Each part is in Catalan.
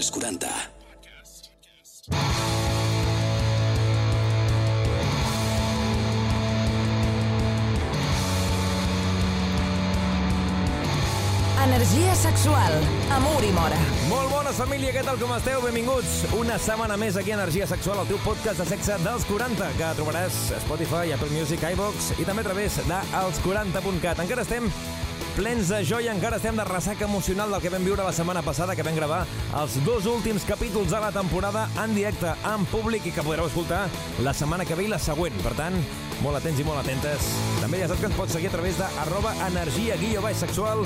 Als 40. Energia sexual, amor i mora. Molt bones, família, què tal, com esteu? Benvinguts una setmana més aquí a Energia Sexual, el teu podcast de sexe dels 40, que trobaràs a Spotify, Apple Music, iVox i també a través de els40.cat. Encara estem plens de joia, encara estem de ressaca emocional del que vam viure la setmana passada, que vam gravar els dos últims capítols de la temporada en directe, en públic, i que podreu escoltar la setmana que ve i la següent. Per tant, molt atents i molt atentes. També ja saps que ens pots seguir a través de arroba energia guió baix sexual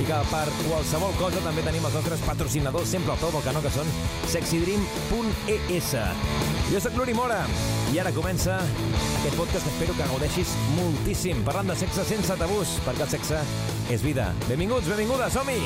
i que per qualsevol cosa també tenim els nostres patrocinadors sempre al peu del canó que són sexydream.es. Jo sóc l'Uri Mora i ara comença aquest podcast que espero que gaudeixis moltíssim parlant de sexe sense tabús perquè el sexe és vida. Benvinguts, benvingudes, som-hi!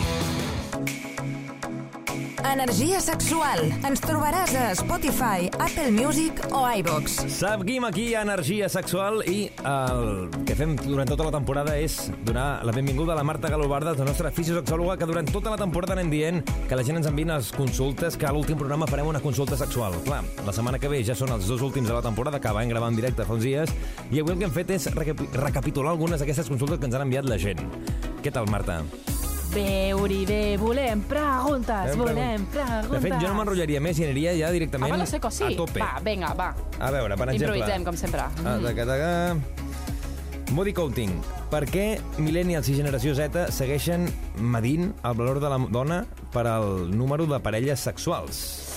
Energia sexual. Ens trobaràs a Spotify, Apple Music o iVox. Seguim aquí a Energia Sexual i el que fem durant tota la temporada és donar la benvinguda a la Marta Galobardes, la nostra fisiosexòloga, que durant tota la temporada anem dient que la gent ens envia les consultes, que a l'últim programa farem una consulta sexual. Clar, la setmana que ve ja són els dos últims de la temporada, que vam gravar en directe fa uns dies, i avui el que hem fet és recapi recapitular algunes d'aquestes consultes que ens han enviat la gent. Què tal, Marta? Bé, Uri, bé, volem preguntes, volem preguntes. De fet, jo no m'enrotllaria més i aniria ja directament Ah, sé que sí. a tope. Va, vinga, va. A veure, per exemple... Improvisem, com sempre. Ah, Mm. taca, taca. Body counting. Per què millennials i generació Z segueixen medint el valor de la dona per al número de parelles sexuals?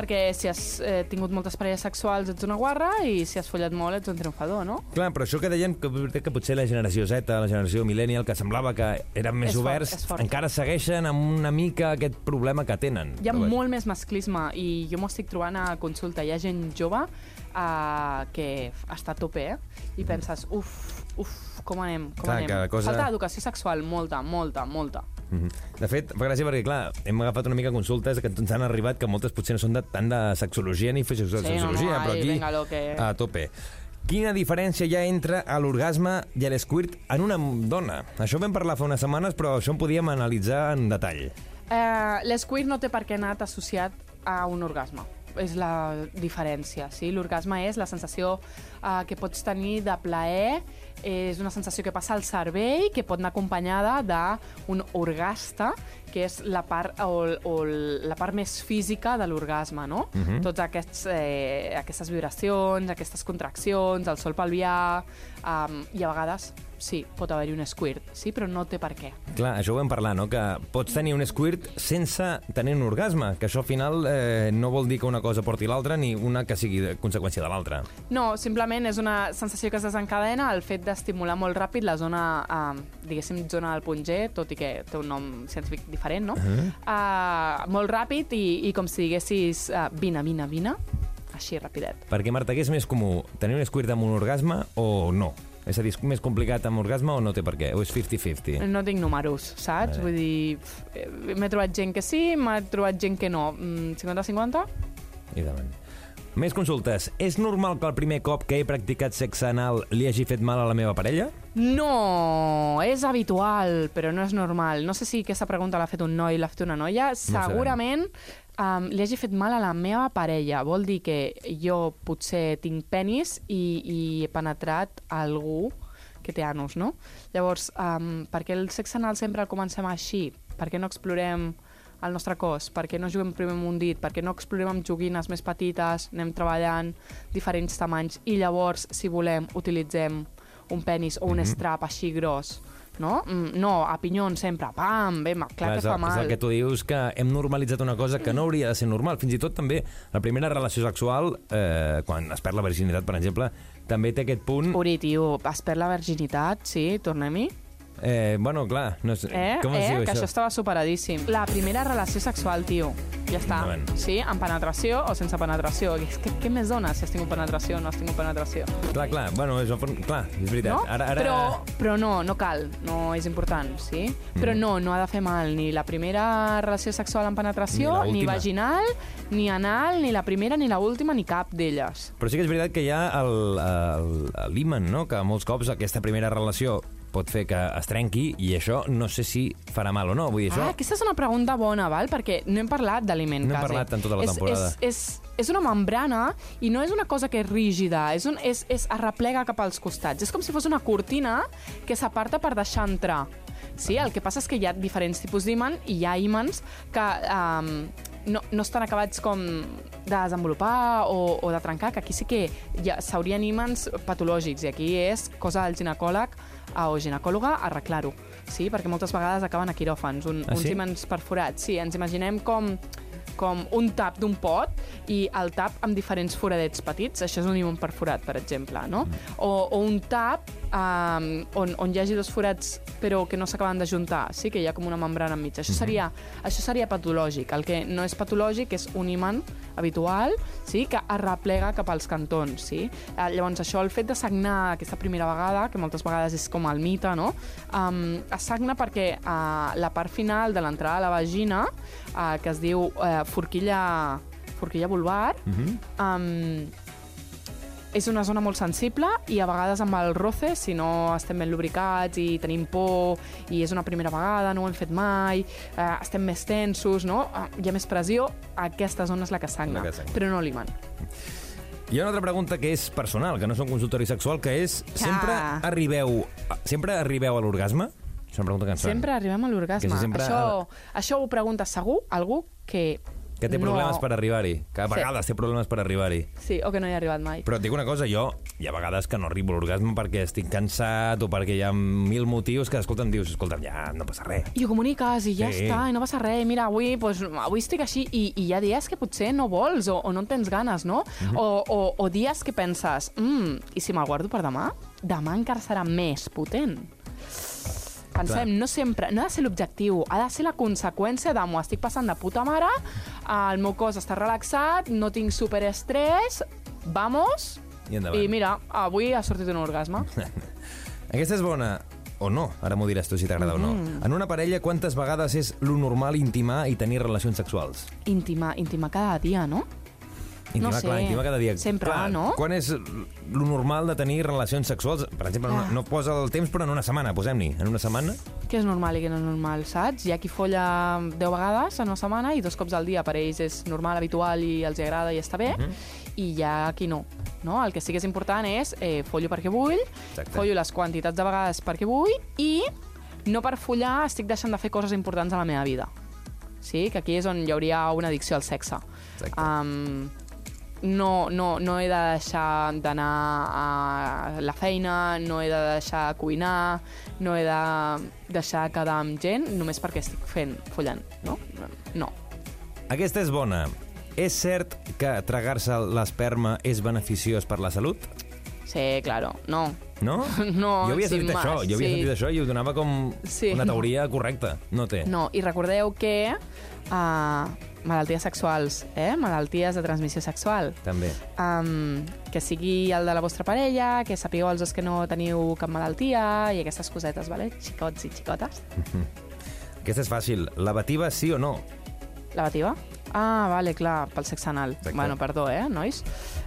Perquè si has eh, tingut moltes parelles sexuals ets una guarra i si has follat molt ets un triomfador, no? Clar, però això que deien que, que potser la generació Z, la generació millennial, que semblava que eren més És fort, oberts, és fort. encara segueixen amb una mica aquest problema que tenen. Hi ha Però bé. molt més masclisme i jo m'ho estic trobant a consulta. Hi ha gent jove uh, que està a tope eh? i penses, uf, uf, com anem? Com Clar, anem? cosa- Falta educació sexual, molta, molta, molta. Mhm. De fet, fa gràcia perquè, clar, hem agafat una mica consultes que ens han arribat que moltes potser no són de, tant de sexologia ni fisiologia, no, no, però ai, aquí venga, lo que- a tope. Quina diferència hi ha entre l'orgasme i l'esquirt en una dona? Això vam parlar fa unes setmanes, però això en podíem analitzar en detall. Eh, L'esquir no té per què anar associat a un orgasme. És la diferència, sí? L'orgasme és la sensació eh, que pots tenir de plaer, és una sensació que passa al cervell, que pot anar acompanyada d'un orgasta, que és la part, o, o la part més física de l'orgasme, no? Uh -huh. Tots aquests, eh, aquestes vibracions, aquestes contraccions, el sol pelvià, um, i a vegades, sí, pot haver-hi un squirt, sí, però no té per què. Clar, això ho vam parlar, no? Que pots tenir un squirt sense tenir un orgasme, que això al final eh, no vol dir que una cosa porti l'altra ni una que sigui de conseqüència de l'altra. No, simplement és una sensació que es desencadena el fet d'estimular molt ràpid la zona, eh, diguéssim, zona del punt G, tot i que té un nom científic diferent, no? Uh -huh. uh, molt ràpid i, i com si diguessis uh, vine, vine, vine, així rapidet. Perquè, Marta, què és més comú? Tenir un squirt amb un orgasme o no? És a dir, és més complicat amb orgasme o no té per què? O és 50-50? No tinc números, saps? Vale. Vull dir, eh, m'he trobat gent que sí, m'he trobat gent que no. Mm, 50-50? I davant. Més consultes. És normal que el primer cop que he practicat sexe anal li hagi fet mal a la meva parella? No, és habitual, però no és normal. No sé si aquesta pregunta l'ha fet un noi l'ha fet una noia. Segurament um, li hagi fet mal a la meva parella. Vol dir que jo potser tinc penis i, i he penetrat algú que té anus, no? Llavors, um, per què el sexe anal sempre el comencem així? Per què no explorem el nostre cos? Per què no juguem primer amb un dit? Per què no explorem amb joguines més petites? Anem treballant diferents tamanys i llavors, si volem, utilitzem un penis o un strap així gros, no? Mm, no, a pinyon sempre, pam, bé, clar, és, que fa mal. és el que tu dius, que hem normalitzat una cosa que no hauria de ser normal. Fins i tot també la primera relació sexual, eh, quan es perd la virginitat, per exemple, també té aquest punt... Uri, tio, has perd la virginitat, sí? Tornem-hi? Eh, bueno, clar, no sé, Eh? com es eh? diu que això? això estava superadíssim. La primera relació sexual, tio. Ja està. Endavant. Sí? Amb penetració o sense penetració. És que, què més dona si has tingut penetració o no has tingut penetració? Clar, clar, bueno, és, clar, és veritat. No? Ara, ara... Però, però no, no cal, no és important, sí? Però no, no ha de fer mal ni la primera relació sexual amb penetració, Ni ni, vaginal, ni anal, ni la primera, ni la última, ni cap d'elles. Però sí que és veritat que hi ha el- el- l'himen, no? que molts cops aquesta primera relació pot fer que es trenqui i això no sé si farà mal o no. Vull dir, això... Ah, aquesta és una pregunta bona, val? perquè no hem parlat d'aliment, No hem quasi. parlat en tota la és, temporada. És, és, és una membrana i no és una cosa que és rígida, és, un, és, és arreplega cap als costats. És com si fos una cortina que s'aparta per deixar entrar. Sí, el que passa és que hi ha diferents tipus d'imant i hi ha imants que um, no, no estan acabats com de desenvolupar o, o de trencar, que aquí sí que s'haurien imants patològics i aquí és cosa del ginecòleg o ginecòloga arreglar-ho. Sí, perquè moltes vegades acaben a quiròfans, un, Ah, uns sí? imants perforats. Sí, ens imaginem com com un tap d'un pot i el tap amb diferents foradets petits. Això és un imant perforat, per exemple, no? O, o un tap um, on, on hi hagi dos forats però que no s'acaben de juntar, sí? que hi ha com una membrana enmig. Això seria, això seria patològic. El que no és patològic és un imant habitual sí? que arreplega cap als cantons. Sí? Eh, llavors, això, el fet de sagnar aquesta primera vegada, que moltes vegades és com el mite, no? um, es sagna perquè uh, la part final de l'entrada a la vagina, uh, que es diu uh, forquilla, forquilla vulvar, um, és una zona molt sensible i a vegades amb el roce, si no estem ben lubricats i tenim por i és una primera vegada, no ho hem fet mai, eh, estem més tensos, no? Eh, hi ha més pressió, aquesta zona és la que sagna, La que sagna. però no l'imant. Hi ha una altra pregunta que és personal, que no és un consultori sexual, que és sempre Ah. arribeu, sempre arribeu a l'orgasme? És una pregunta que ens fan. Sempre arribem a l'orgasme. Si sempre- Això, això ho pregunta segur algú que... Que té no... problemes per arribar-hi. Que a Sí. vegades té problemes per arribar-hi. Sí, o que no hi ha arribat mai. Però et dic una cosa, jo hi ha vegades que no arribo a l'orgasme perquè estic cansat o perquè hi ha mil motius que, escolta, em dius, escolta, ja no passa res. I ho comuniques i ja Sí. està, i no passa res. Mira, avui, pues, avui estic així i, i hi ha dies que potser no vols o, o no en tens ganes, no? Mhm. o, o, o dies que penses, mm, i si me'l guardo per demà? Demà encara serà més potent. Pensem, Clar. no sempre, no ha de ser l'objectiu, ha de ser la conseqüència de m'ho estic passant de puta mare, el meu cos està relaxat, no tinc superestrès, vamos, I endavant. i mira, avui ha sortit un orgasme. Aquesta és bona o no, ara m'ho diràs tu si t'agrada o no. Mm-hmm. En una parella, quantes vegades és lo normal intimar i tenir relacions sexuals? Intima, intima cada dia, no? Intimar, No sé. clar, intimar cada dia. Sempre, clar, no? Quan és lo normal de tenir relacions sexuals? Per exemple, no, Ah. no posa el temps, però en una setmana, posem-n'hi. En una setmana? Què és normal i què no és normal, saps? Hi ha qui folla 10 vegades en una setmana i dos cops al dia per ells és normal, habitual i els agrada i està bé, Mhm. i hi ha qui no. no. El que sí que és important és eh, follo perquè vull, Exacte. follo les quantitats de vegades perquè vull i no per follar estic deixant de fer coses importants a la meva vida. Sí? Que aquí és on hi hauria una addicció al sexe. Exacte. Um, no, no, no he de deixar d'anar a la feina, no he de deixar de cuinar, no he de deixar de quedar amb gent només perquè estic fent, follant, no? No. Aquesta és bona. És cert que tragar-se l'esperma és beneficiós per la salut? Sí, claro, no. No? No, jo havia sentit això, jo havia sí. sentit això i ho donava com Sí, una no. teoria correcta. No té. No, i recordeu que uh, malalties sexuals, eh? malalties de transmissió sexual, També. um, que sigui el de la vostra parella, que sapigueu els dos que no teniu cap malaltia i aquestes cosetes, vale? xicots i xicotes. Aquesta és fàcil. Lavativa sí o no? Lavativa? Ah, vale, clar, pel sexe anal. Exacte. Bueno, perdó, eh, nois?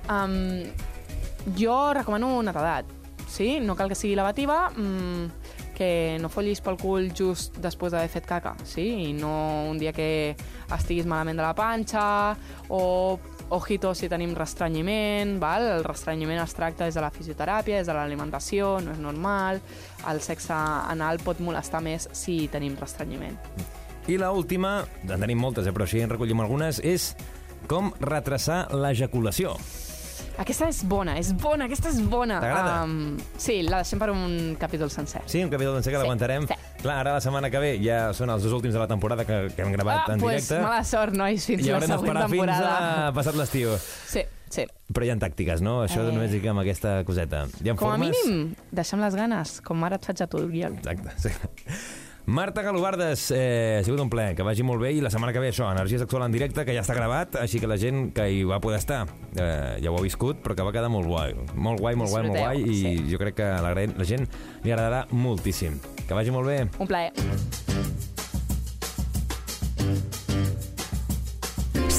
Um, jo recomano netedat, sí? No cal que sigui lavativa, mm, que no follis pel cul just després d'haver fet caca, sí? I no un dia que estiguis malament de la panxa, o ojito si tenim restrenyiment, val? el restrenyiment es tracta des de la fisioteràpia, des de l'alimentació, no és normal, el sexe anal pot molestar més si tenim restrenyiment. I la última, en tenim moltes, eh, però així en recollim algunes, és com retrasar l'ejaculació. Aquesta és bona, és bona, aquesta és bona. T'agrada? Um, sí, la deixem per un capítol sencer. Sí, un capítol d'encer que Sí, l'aguantarem. sí. Clar, ara la setmana que ve ja són els dos últims de la temporada que, que hem gravat ah, en pues, directe. mala sort, nois, fins I la següent d'esperar fins temporada. a passat l'estiu. Sí, sí. Però hi ha tàctiques, no? Això Eh. només dic amb aquesta coseta. Hi ha Com a formes... mínim, deixem les ganes, com ara et faig a tu, Oriol. Exacte, sí. Marta Galobardes, eh, ha sigut un plaer, que vagi molt bé i la setmana que ve això, Energia Sexual en directe, que ja està gravat, així que la gent que hi va poder estar eh, ja ho ha viscut, però que va quedar molt guai. Molt guai, molt guai, molt guai i sí. jo crec que la, la gent li agradarà moltíssim. Que vagi molt bé. Un plaer.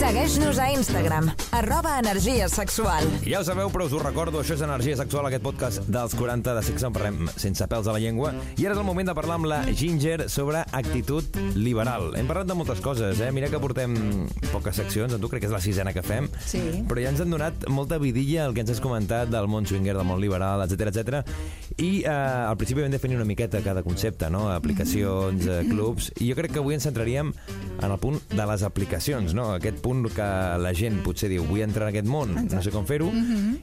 Segueix-nos a Instagram, arroba energia sexual. Ja ho sabeu, però us ho recordo, això és Energia Sexual, aquest podcast dels 40 de sexe, en parlem sense pèls a la llengua. I ara és el moment de parlar amb la Ginger sobre actitud liberal. Hem parlat de moltes coses, eh? Mira que portem poques seccions, tu crec que és la sisena que fem, Sí. però ja ens han donat molta vidilla el que ens has comentat del món swinger, del món liberal, etc etc. I eh, al principi vam definir una miqueta cada concepte, no? Aplicacions, eh, clubs, i jo crec que avui ens centraríem en el punt de les aplicacions, no? Aquest punt que la gent potser diu, vull entrar en aquest món, no sé com fer-ho,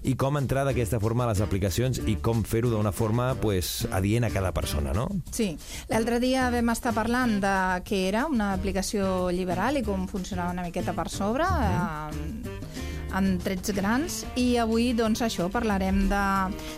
i com entrar d'aquesta forma a les aplicacions i com fer-ho d'una forma pues, adient a cada persona, no? Sí, l'altre dia vam estar parlant de què era una aplicació liberal i com funcionava una miqueta per sobre, eh, en trets grans, i avui, doncs, això, parlarem de,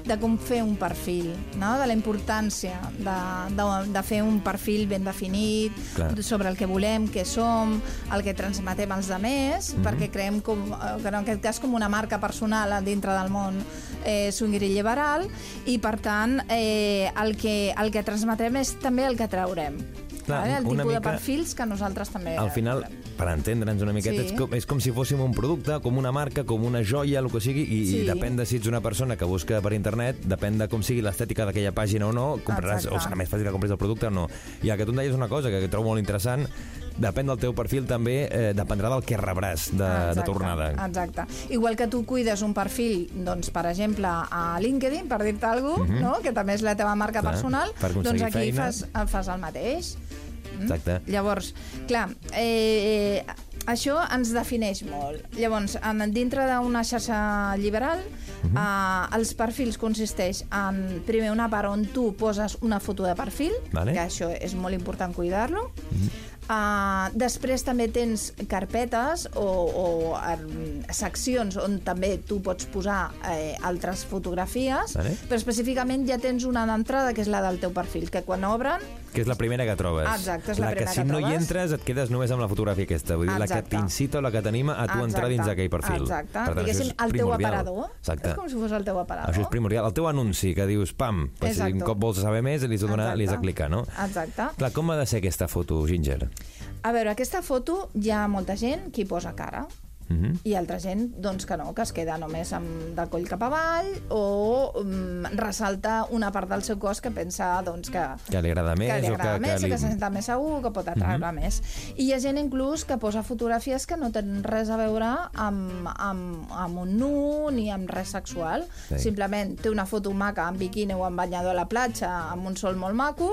de com fer un perfil, no? de la importància de, de, de fer un perfil ben definit, Clar. sobre el que volem, què som, el que transmetem als demés, perquè creem com, eh, que en aquest cas com una marca personal dintre del món eh, swinguer i liberal, i per tant eh, el, que, el que transmetrem és també el que traurem. Clar, vale? El tipus de mica- perfils que nosaltres també Al final, volem. Per entendre'ns una miqueta, Sí. és, com, és com si fóssim un producte, com una marca, com una joia, el que sigui, i, Sí. i depèn de si ets una persona que busca per internet, depèn de com sigui l'estètica d'aquella pàgina o no, compraràs, Exacte. o serà més fàcil que compris el producte o no. I el que tu em deies una cosa que trobo molt interessant, depèn del teu perfil també, eh, dependrà del que rebràs de, de Exacte, tornada. Exacte. Igual que tu cuides un perfil, doncs, per exemple, a LinkedIn, per dir-te alguna cosa, no? que també és la teva marca. Clar, personal, per doncs aquí feina. fas, fas el mateix. Mm? Exacte. Llavors, clar, eh, això ens defineix molt. Llavors, en, dintre d'una xarxa liberal, Mhm. eh, els perfils consisteix en, primer, una part on tu poses una foto de perfil, Vale. que això és molt important cuidar-lo. Mhm. Uh, després també tens carpetes o, o um, seccions on també tu pots posar eh, altres fotografies, Vale. però específicament ja tens una d'entrada que és la del teu perfil, que quan obren Que és la primera que trobes. Exacte, és la que primera si que no hi entres et quedes només amb la fotografia aquesta. Vull dir, la que Exacte. t'incita o la que t'anima a tu entrar dins d'aquell perfil. Exacte. Per tant, Diguéssim, és el teu primordial. aparador. Exacte. És com si fos el teu aparador. Això és primordial. El teu anunci, que dius, pam, pues, si un Exacte. cop vols saber més, li has de, donar, li has de Exacte. clicar, no? Exacte. Clar, com ha de ser aquesta foto, Ginger? A veure, aquesta foto hi ha molta gent que hi posa cara Uh -huh. i altra gent doncs, que no, que es queda només amb del coll cap avall o um, ressalta una part del seu cos que pensa doncs, que, Que li agrada més que li o agrada que- més, que li- que se senta més segur, que pot atraure més. I hi ha gent inclús que posa fotografies que no tenen res a veure amb, amb, amb un nu ni amb res sexual. Sí. Simplement té una foto maca amb biquini o amb banyador a la platja, amb un sol molt maco,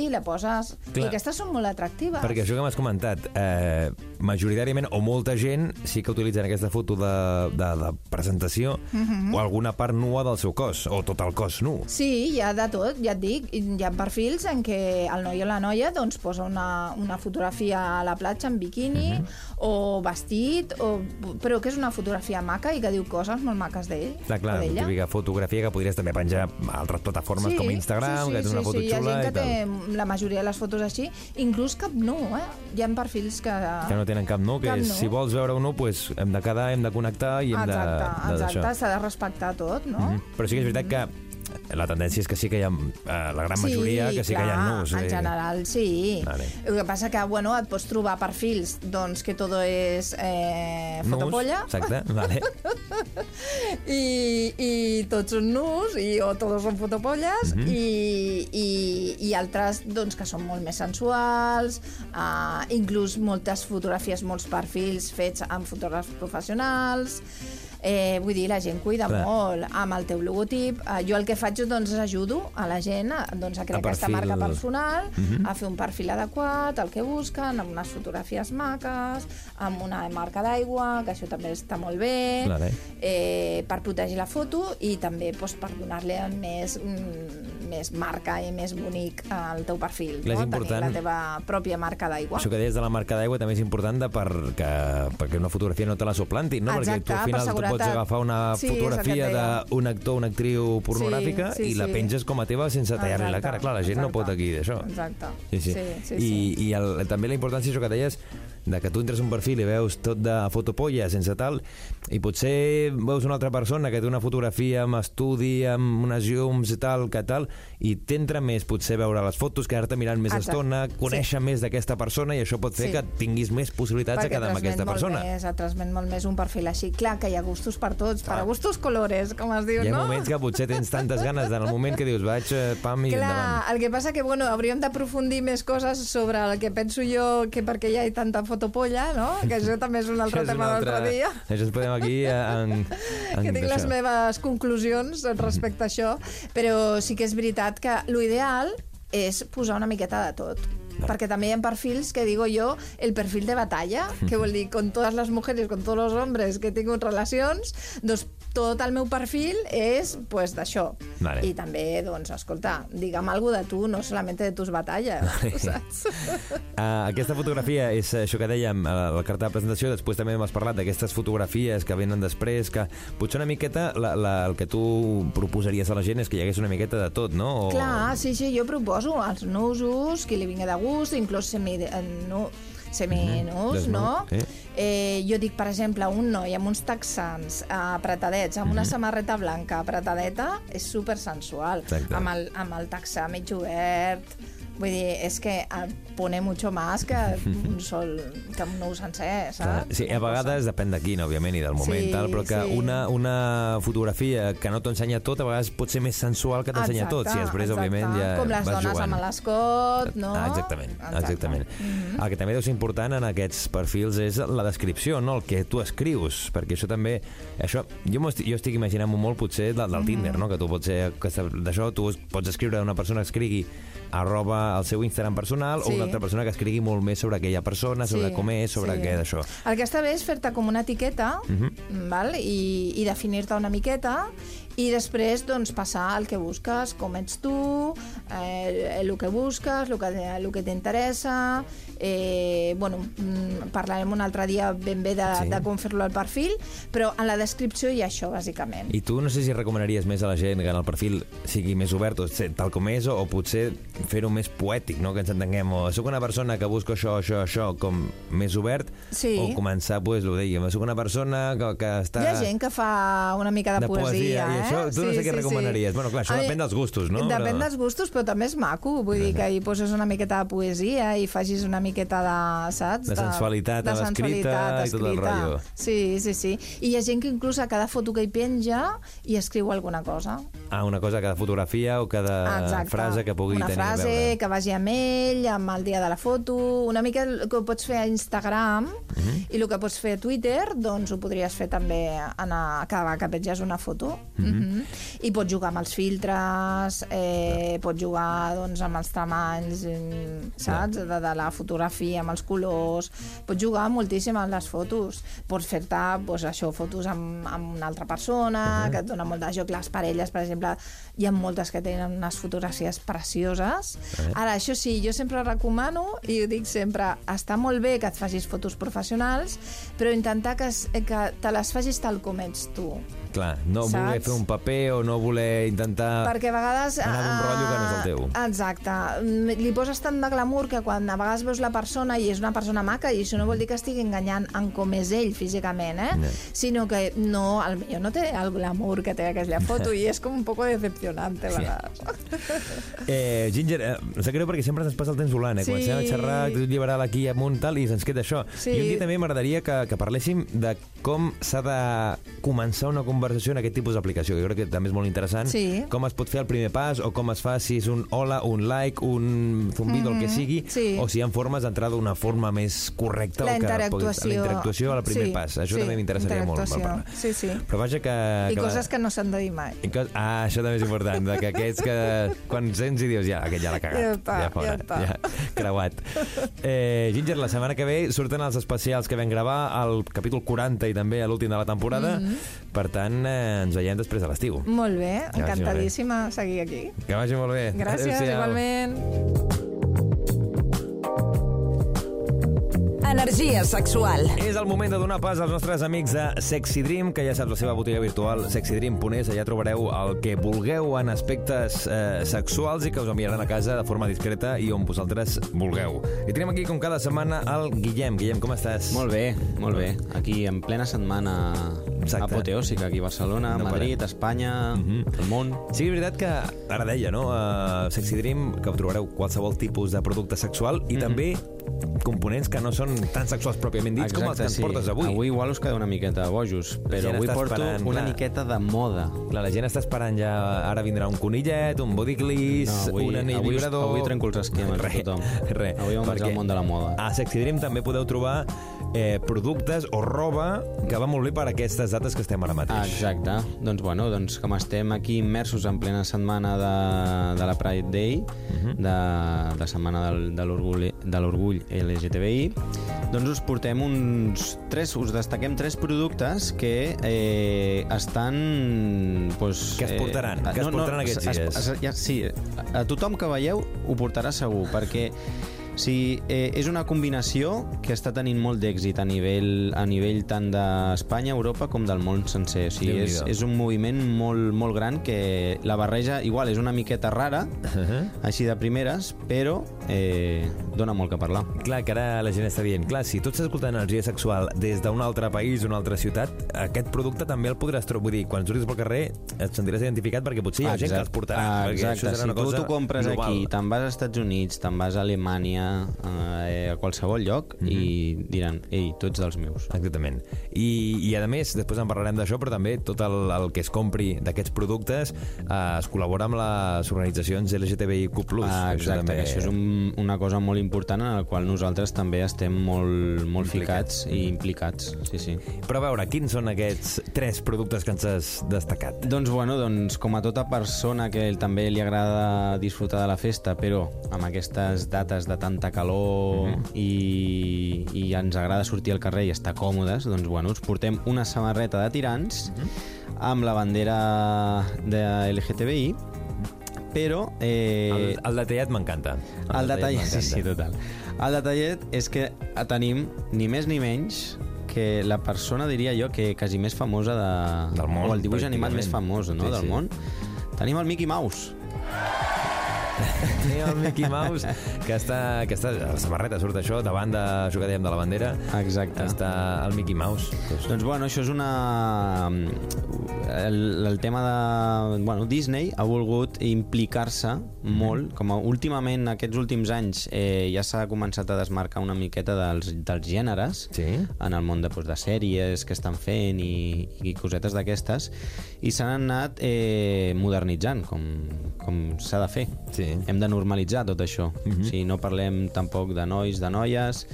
i la poses. Clar. I aquestes són molt atractives. Perquè això que m'has comentat, eh, majoritàriament, o molta gent, sí que utilitzen aquesta foto de, de, de presentació Mhm. o alguna part nua del seu cos, o tot el cos nu. Sí, hi ha de tot, ja et dic. Hi ha perfils en què el noi o la noia doncs, posa una, una fotografia a la platja en biquini Mhm. o vestit, o, però que és una fotografia maca i que diu coses molt maques d'ell Clar, clar, la típica fotografia que podries també penjar a altres plataformes com Instagram, sí, sí, que tens una sí, foto sí. Hi ha xula gent i que tal. té la majoria de les fotos així, inclús cap nu, eh? Hi ha perfils que... Que no tenen cap nu, que Cap és, nu. si vols veure un nu, pues, hem de quedar, hem de connectar i hem Exacte, de... de, exacte, s'ha de respectar tot, no? Mhm. Però sí que és veritat que la tendència és que sí que hi ha eh, la gran majoria que sí que hi ha nus. en eh. general sí. Vale. El que passa que, bueno, et pots trobar perfils doncs, que todo és eh, Nus, fotopolla Exacte, vale. i, i tots són nus i, o tots són fotopolles Mhm. i, i, i altres doncs, que són molt més sensuals uh, inclús moltes fotografies, molts perfils fets amb fotògrafs professionals Eh, vull dir, la gent cuida Clar. molt amb el teu logotip. Eh, jo el que faig doncs, és ajudo a la gent a, doncs, a crear A aquesta marca personal, Mhm. a fer un perfil adequat, el que busquen, amb unes fotografies maques, amb una marca d'aigua, que això també està molt bé, Vale. eh, per protegir la foto i també doncs, per donar-li més, mm, més marca i més bonic al teu perfil. Clar, és no? important- Tenir la teva pròpia marca d'aigua. Això que deies de la marca d'aigua també és important de perquè, perquè una fotografia no te la suplantin, no? Exacte, perquè tu al per final tu seguretat. pots agafar una Sí, el que fotografia d'un actor o una actriu pornogràfica Sí, sí, i la sí. penges com a teva sense tallar-li la cara. Clar, la gent no exacte. pot aquí d'això. Exacte. Sí, sí. Sí, sí, I, sí. i el, també la importància, això que deies, de que tu entres un perfil i veus tot de fotopolla sense tal, i potser veus una altra persona que té una fotografia amb estudi, amb unes llums i tal, que tal, i t'entra més potser veure les fotos, quedar-te mirant més Exacte. estona, conèixer més d'aquesta persona i això pot fer Sí. que tinguis més possibilitats de perquè quedar amb transmet aquesta molt persona. Més, et transmet molt més un perfil així. Clar que hi ha gustos per tots, per a gustos colores, com es diu, Hi ha no? moments que potser tens tantes ganes en el moment que dius vaig, eh, pam, i Clar, endavant. el que passa que, bueno, hauríem d'aprofundir més coses sobre el que penso jo que perquè hi ha tanta fotopolla, no? Que això també és un altre tema altre- d'altre dia. Això ens podem aquí eh, en, en que tinc les meves conclusions respecte a això, però sí que és veritat que l'ideal és posar una miqueta de tot. Perquè també hi ha perfils que digo jo el perfil de batalla, que vol dir con todas las mujeres, con todos los hombres que he tingut relacions, doncs tot el meu perfil és pues, d'això. Vale. I també, doncs, escolta, digue'm alguna de tu, no solamente de tus batalles, saps? Uh, aquesta fotografia és això que dèiem a la carta de presentació, després també m'has parlat d'aquestes fotografies que venen després, que potser una miqueta la, la, el que tu proposaries a la gent és que hi hagués una miqueta de tot, no? O... Clar, sí, sí, jo proposo els nusos, qui li vingui de gust, inclús semi, eh, nu, seminus, Desnut, no? sí. Eh, jo dic, per exemple, un noi amb uns texans apretadets, amb una samarreta blanca apretadeta, és super sensual. Exacte. Amb el, amb el texà mig obert... Vull dir, és que pone mucho más que un sol, que un nou sencer, saps? sí, a vegades depèn de quin, òbviament, i del moment, Sí, tal, però que sí. una, una fotografia que no t'ensenya tot, a vegades pot ser més sensual que t'ensenya tot, si després, exacte. òbviament, ja Com les vas dones jugant. amb l'escot, no? Ah, exactament, Exacte. exactament. Mhm. El que també deu ser important en aquests perfils és la descripció, no? el que tu escrius, perquè això també... Això, jo, estic, jo estic imaginant-m'ho molt potser del, del Tinder, no? que tu pots ser... D'això tu pots escriure a una persona que escrigui arroba el seu Instagram personal Sí. o una altra persona que escrigui molt més sobre aquella persona, sobre Sí, com és, sobre sí. què d'això. El que està bé és fer-te com una etiqueta Mhm. val? i, i definir-te una miqueta i després doncs, passar el que busques, com ets tu, eh, el que busques, el que, el que t'interessa... Eh, bueno, mm, parlarem un altre dia ben bé de, Sí. sí. de com fer-lo al perfil, però en la descripció hi ha això, bàsicament. I tu no sé si recomanaries més a la gent que en el perfil sigui més obert, o ser tal com és, o, o potser fer-ho més poètic, no? que ens entenguem, o soc una persona que busco això, això, això, com més obert, Sí. o començar, pues, ho dèiem, soc una persona que, que està... Hi ha gent que fa una mica de, de poesia, i eh? això, tu no sé què recomanaries. Bueno, clar, això depèn dels gustos, no? Depèn Però- dels gustos, però també és maco. Vull dir que hi poses una miqueta de poesia i facis una miqueta de, saps? De sensualitat a l'escrita i tot el escrita. rotllo. Sí, sí, sí. I hi ha gent que inclús a cada foto que hi penja hi escriu alguna cosa. Ah, una cosa, cada fotografia o cada Exacte. frase que pugui una tenir frase a veure. que vagi amb ell, amb el dia de la foto, una mica el que ho pots fer a Instagram Mhm. i el que pots fer a Twitter, doncs ho podries fer també en a, cada vegada que penges una foto. Mhm. Mhm. I pots jugar amb els filtres, eh, pots jugar doncs, amb els tamanys, mm, saps? De, de la fotografia, amb els colors, pots jugar moltíssim amb les fotos. Pots fer-te doncs, això, fotos amb, amb una altra persona, que et dona molt de joc. Les parelles, per exemple, hi ha moltes que tenen unes fotografies precioses. Ara, això sí, jo sempre recomano, i ho dic sempre, està molt bé que et facis fotos professionals, però intentar que, que te les facis tal com ets tu. Clar, no Saps? voler fer un paper o no voler intentar... Perquè a vegades... Anar d'un rotllo que no és el teu. eh, Exacte. Mm, Li poses tant de glamour que quan a vegades veus la persona i és una persona maca, i això no vol dir que estigui enganyant en com és ell físicament, eh? No. Sinó que no, el millor no té el glamour que té aquella foto i és com un poco decepcionante a Sí. vegades. Eh, Ginger, eh, em sap greu perquè sempre ens passa el temps volant, eh? Sí. Comencem a xerrar, actitud liberal aquí amunt, tal, i se'ns queda això. Sí. I un dia també m'agradaria que, que parléssim de com s'ha de començar una conversació en aquest tipus d'aplicació, que jo crec que també és molt interessant. Sí. Com es pot fer el primer pas, o com es fa si és un hola, un like, un zumbido, el que sigui, Mhm. sí. o si hi ha formes d'entrar d'una forma més correcta. La interactuació. La interactuació al primer Sí, pas. Això sí, també m'interessaria molt. Sí, sí. Però vaja que... I que coses que no s'han de dir mai. que... Ah, això també és important, que aquests que quan sents i dius, ja, aquest ja l'ha cagat. Ja està, fora, ja ja creuat. Eh, Ginger, la setmana que ve surten els especials que vam gravar, al capítol 40 i també a l'últim de la temporada. Mhm. Per tant, eh, ens veiem després de l'estiu. Molt bé, encantadíssima seguir aquí. Que vagi molt bé. Gràcies, Adéu-siau. igualment. Energia sexual. És el moment de donar pas als nostres amics de Sexy Dream, que ja saps la seva botiga virtual sexydream.es. Allà trobareu el que vulgueu en aspectes eh, sexuals i que us enviaran a casa de forma discreta i on vosaltres vulgueu. I tenim aquí, com cada setmana, el Guillem. Guillem, com estàs? Molt bé, molt bé. Aquí en plena setmana Exacte. apoteòsica, aquí a Barcelona, No Madrid, parem. Espanya, Mhm. el món. Sí, és veritat que ara deia, no? A Sexy Dream, que trobareu qualsevol tipus de producte sexual i també components que no són tan sexuals pròpiament dits com els que ens portes avui. Avui igual us quedeu una miqueta bojos, però avui porto una clar. miqueta de moda. Clar, la gent està esperant ja... Ara vindrà un conillet, un body gliss, No, avui- un anell avui- vibrador... avui trenco els esquemes Re, tothom. Re, Avui vam vaig al món de la moda. A Sexy Dream també podeu trobar eh, productes o roba que va molt bé per aquestes dates que estem ara mateix. Exacte. Doncs, bueno, doncs com estem aquí immersos en plena setmana de, de la Pride Day, Mhm. de, de setmana del, de l'orgull LGTBI, doncs us portem uns tres, us destaquem tres productes que eh, estan... Pues, Què es portaran? Què es portaran aquests es- dies? es- ja, sí, a tothom que veieu ho portarà segur, perquè Sí, eh, és una combinació que està tenint molt d'èxit a nivell, a nivell tant d'Espanya, Europa com del món sencer. O sigui, és, és un moviment molt, molt gran que la barreja igual és una miqueta rara, Uh -huh. així de primeres, però eh, dona molt que parlar. Clar, que ara la gent està dient, clar, si tu estàs escoltant energia sexual des d'un altre país, una altra ciutat, aquest producte també el podràs trobar. Vull dir, quan surtis pel carrer et sentiràs identificat perquè potser hi ha gent que els portarà. Ah, exacte. Si tu t'ho compres global. aquí, te'n vas als Estats Units, te'n vas a Alemanya, eh, a qualsevol lloc, Mhm. i diran, ei, tu ets dels meus. Exactament. I, I a més, després en parlarem d'això, però també tot el, el que es compri d'aquests productes eh, es col·labora amb les organitzacions LGTBIQ+. Ah, que això exacte, que això és un, una cosa molt important en la qual nosaltres també estem molt, molt Implicats. ficats i implicats. Sí, sí. Però a veure, quins són aquests tres productes que ens has destacat? Doncs, bueno, doncs, com a tota persona que també li agrada disfrutar de la festa, però amb aquestes dates de tanta calor Mhm. i, i ens agrada sortir al carrer i estar còmodes, doncs, bueno, us portem una samarreta de tirants Mhm. amb la bandera de LGTBI, però... Eh, El, el detallet m'encanta. el detallet, sí, sí, total. El detallet és que tenim ni més ni menys que la persona, diria jo, que quasi més famosa de... Del món, o el dibuix animat més famós, no?, Sí, del sí. món. Tenim el Mickey Mouse. Tenim el Mickey Mouse, que està, que està a la samarreta, surt això, davant de, això que dèiem de la bandera, Exacte. està el Mickey Mouse. Doncs, Doncs bueno, això és una... El, el tema de... Bueno, Disney ha volgut implicar-se molt, com a últimament, aquests últims anys, eh, ja s'ha començat a desmarcar una miqueta dels, dels gèneres Sí? en el món de, doncs, de sèries que estan fent i, i cosetes d'aquestes i s'han anat eh, modernitzant com, com s'ha de fer Sí. hem de normalitzar tot això mm -hmm. o sigui, no parlem tampoc de nois, de noies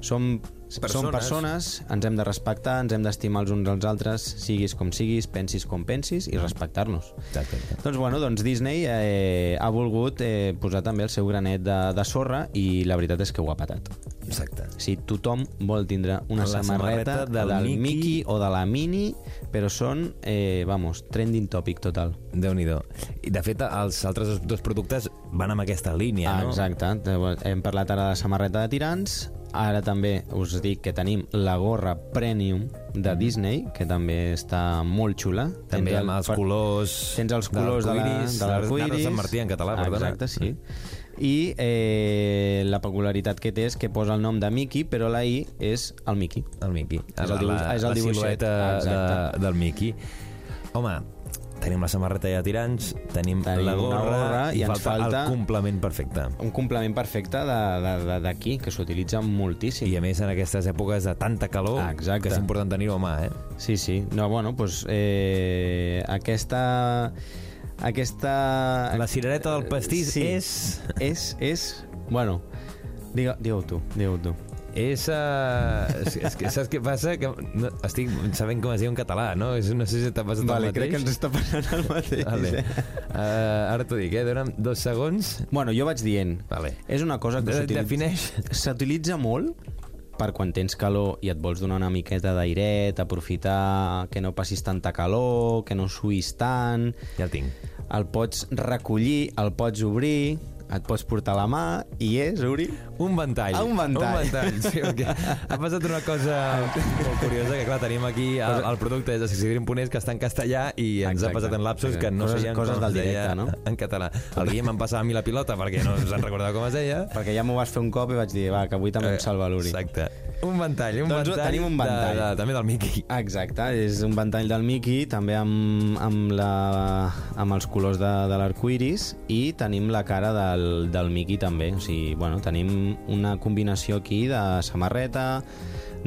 som Persones. som persones, ens hem de respectar, ens hem d'estimar els uns als altres, siguis com siguis, pensis com pensis i respectar-nos. Doncs bueno, doncs Disney eh, ha volgut eh, posar també el seu granet de, de sorra i la veritat és que ho ha patat. Exacte. Si tothom vol tindre una La samarreta, samarreta del del, Mickey. Mickey. o de la Mini, però són, eh, vamos, trending topic total. déu nhi I de fet, els altres dos- dos productes van amb aquesta línia, Ah, no? exacte. Hem parlat ara de la samarreta de tirants, ara també us dic que tenim la gorra premium de Disney, que també està molt xula. També Tens amb el- els colors Tens els colors de la- l'arcoiris, de l'arcoiris. de Sant Martí en català, perdona. Exacte, sí. I eh, la peculiaritat que té és que posa el nom de Mickey, però la I és el Mickey. El Mickey. És el dibuix- la, és el la silueta de, del Mickey. Home, tenim la samarreta ja de tirants, tenim, Tenim la gorra, gorra i, i ens falta, falta- el complement perfecte. Un complement perfecte d'aquí, que s'utilitza moltíssim. I a més en aquestes èpoques de tanta calor exacte. que és important tenir-ho a mà, eh? Sí, sí. No, bueno, doncs eh, aquesta... Aquesta... La cirereta del pastís Sí. és... És, és... Bueno, digue- digue-ho tu, digue-ho tu. És, uh, és, és que saps què passa? Que no, estic sabent com es diu en català, no? És, no sé si t'ha passat Vale, el mateix. crec que ens està passant el mateix. Vale. Uh, ara t'ho dic, eh? Dóna'm dos segons. Bueno, jo vaig dient. Vale. És una cosa que s'utilitza... defineix. S'utilitza molt per quan tens calor i et vols donar una miqueta d'airet, aprofitar que no passis tanta calor, que no suïs tant, Ja el tinc. el pots recollir, el pots obrir, et pots portar la mà i és, Uri? Un ventall. Ah, un ventall. Un ventall, sí, perquè ha passat una cosa molt curiosa, que clar, tenim aquí el, el producte és de Sexidrim.es que està en castellà i ens Exacte. ha passat en lapsus que no Coses- sabien coses com del directe, no? en català. El Guillem em passava a mi la pilota perquè no ens en recordava com es deia. Perquè ja m'ho vas fer un cop i vaig dir, va, que avui també em salva l'Uri. Exacte. Un ventall, un Doncs ventall, tenim un ventall. De, de, també del Mickey. Exacte, és un ventall del Mickey, també amb, amb, la, amb els colors de, de l'arcoiris i tenim la cara del, del Mickey també. O sigui, bueno, tenim una combinació aquí de samarreta,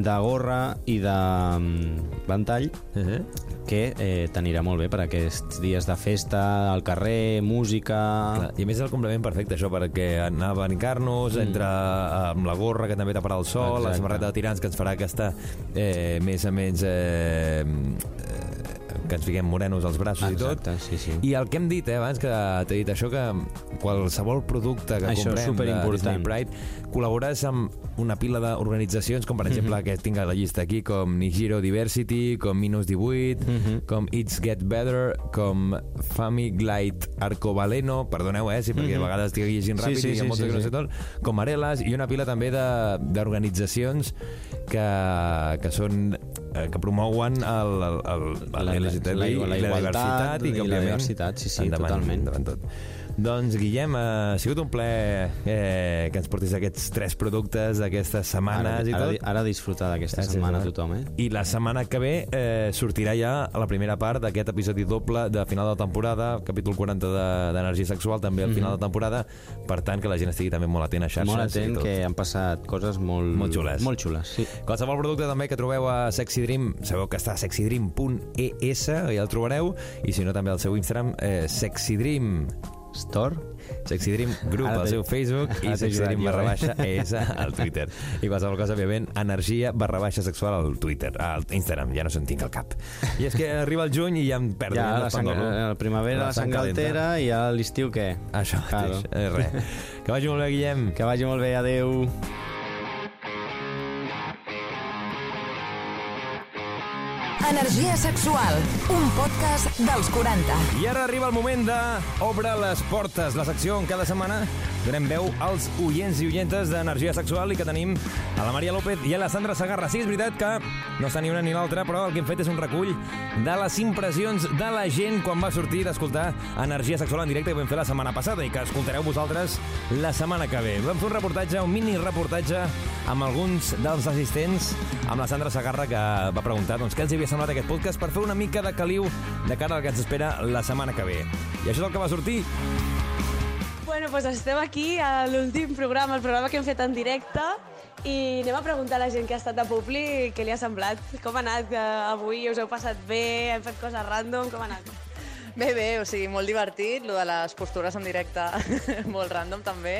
de gorra i de mm, ventall Uh -huh. que eh, t'anirà molt bé per aquests dies de festa, al carrer, música... Clar, I a més és el complement perfecte, això, perquè anar a abanicar-nos, mm. entre amb la gorra que també taparà el sol, Exacte. la samarreta de tirants que ens farà aquesta eh, més a més eh, eh, que ens fiquem morenos als braços Exacte, i tot. sí, sí. I el que hem dit, eh, abans que t'he dit això, que qualsevol producte que Això comprem de. Disney Pride col·labores amb una pila d'organitzacions, com per Mhm. exemple, que tinc a la llista aquí, com Nigiro Diversity, com Minus 18, Mhm. com It's Get Better, com Famiglite Arcobaleno, perdoneu, eh, si perquè a vegades estic llegint Mhm. Sí, ràpid sí, i hi ha sí, moltes sí, que no sí. sé tot, com Areles, i una pila també de- d'organitzacions que, que són que promouen el, el, el, La- el la- LGTBI, la- la i igualtat diversitat i, i la òbviament, diversitat, sí, sí, endavant, totalment. endavant tot. Doncs, Guillem, ha sigut un plaer eh, que ens portis aquests tres productes d'aquestes setmanes Ara, i ara, tot. ara disfrutar d'aquesta Sí, setmana sí. tothom, eh? I la setmana que ve eh, sortirà ja la primera part d'aquest episodi doble de final de temporada, capítol 40 de- d'Energia Sexual, també al final de temporada. Per tant, que la gent estigui també molt atent a xarxes. Molt atent, que han passat coses molt... Molt xules. Molt xules, sí. Qualsevol producte també que trobeu a Sexy Dream, sabeu que està a sexydream.es, ja el trobareu, i si no també al seu Instagram, eh, Sexy Dream Store? Sexy Dream Group al seu Facebook i ara t'he Sexy Dream ajudat jo, barra eh? baixa ES al Twitter. I qualsevol cosa, òbviament, energia barra baixa sexual al Twitter, al Instagram, ja no se'n tinc al cap. I és que arriba el juny i ja em perdo. Ja, el la, sang, pandolo. la primavera, la sang calenta. galtera i a l'estiu què? Això Claro. mateix, eh, res. Que vagi molt bé, Guillem. Que vagi molt bé, adeu. Energia sexual, un podcast dels 40. I ara arriba el moment de Obre les portes, la secció on cada setmana donem veu als oients i oientes d'energia sexual i que tenim a la Maria López i a la Sandra Sagarra. Sí, és veritat que no està ni una ni l'altra, però el que hem fet és un recull de les impressions de la gent quan va sortir d'escoltar Energia Sexual en directe que vam fer la setmana passada i que escoltareu vosaltres la setmana que ve. Vam fer un reportatge, un mini reportatge amb alguns dels assistents, amb la Sandra Sagarra que va preguntar doncs, què els havia semblat aquest podcast per fer una mica de caliu de cara al que ens espera la setmana que ve. I això és el que va sortir. Bueno, doncs estem aquí a l'últim programa, el programa que hem fet en directe, i anem a preguntar a la gent que ha estat a Publi què li ha semblat, com ha anat que avui, us heu passat bé, hem fet coses random, com ha anat? Bé, bé, o sigui, molt divertit, lo de les postures en directe molt random també,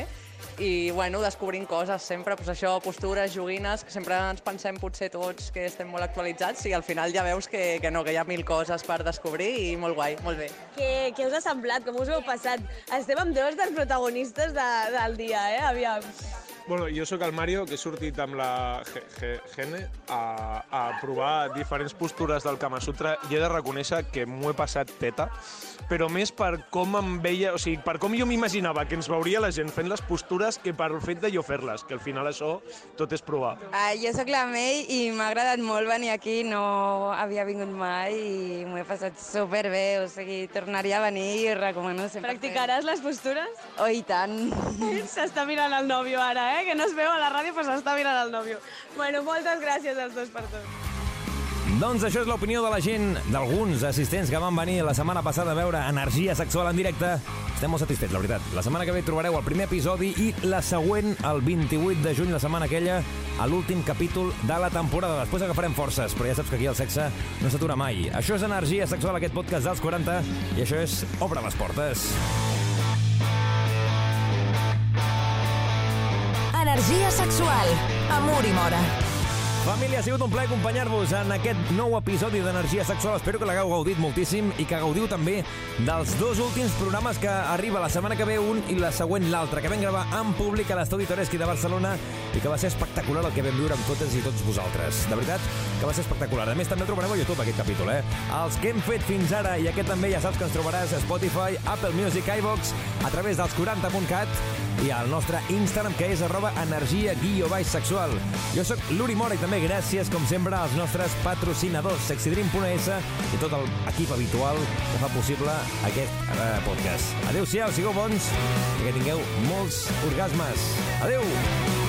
i bueno, descobrint coses sempre, pues això, postures, joguines, que sempre ens pensem potser tots que estem molt actualitzats i al final ja veus que, que no, que hi ha mil coses per descobrir i molt guai, molt bé. Què, què us ha semblat? Com us heu passat? Estem amb dos dels protagonistes de, del dia, eh? Aviam. Bueno, jo sóc el Mario, que he sortit amb la Ge- Ge- Gene a, a provar diferents postures del Kama Sutra i he de reconèixer que m'ho he passat teta, però més per com em veia, o sigui, per com jo m'imaginava que ens veuria la gent fent les postures que per el fet de jo fer-les, que al final això tot és provar. Uh, jo sóc la Mei i m'ha agradat molt venir aquí, no havia vingut mai i m'ho he passat superbé, o sigui, tornaria a venir i recomano sempre. Practicaràs les postures? Oh, i tant. S'està mirant el nòvio ara, eh? Que no es veu a la ràdio, però s'està mirant el nòvio. Bueno, moltes gràcies als dos per tot. Doncs això és l'opinió de la gent, d'alguns assistents que van venir la setmana passada a veure Energia Sexual en directe. Estem molt satisfets, la veritat. La setmana que ve trobareu el primer episodi i la següent, el 28 de juny, la setmana aquella, a l'últim capítol de la temporada. Després agafarem forces, però ja saps que aquí el sexe no s'atura mai. Això és Energia Sexual, aquest podcast dels 40, i això és Obre les portes. Energia sexual, amor i mora. Família, ha sigut un plaer acompanyar-vos en aquest nou episodi d'Energia Sexual. Espero que l'hagueu gaudit moltíssim i que gaudiu també dels dos últims programes que arriba la setmana que ve un i la següent l'altre, que vam gravar en públic a l'Estudi Toreski de Barcelona i que va ser espectacular el que vam viure amb totes i tots vosaltres. De veritat que va ser espectacular. A més, també el trobareu a YouTube, aquest capítol, eh? Els que hem fet fins ara i aquest també ja saps que ens trobaràs a Spotify, Apple Music, iVox, a través dels 40.cat i al nostre Instagram, que és arroba energia guió baix sexual. Jo sóc l'Uri Mora i també gràcies, com sempre, als nostres patrocinadors, sexydream.es i tot l'equip habitual que fa possible aquest eh, podcast. Adéu-siau, sigueu bons i que tingueu molts orgasmes. Adéu!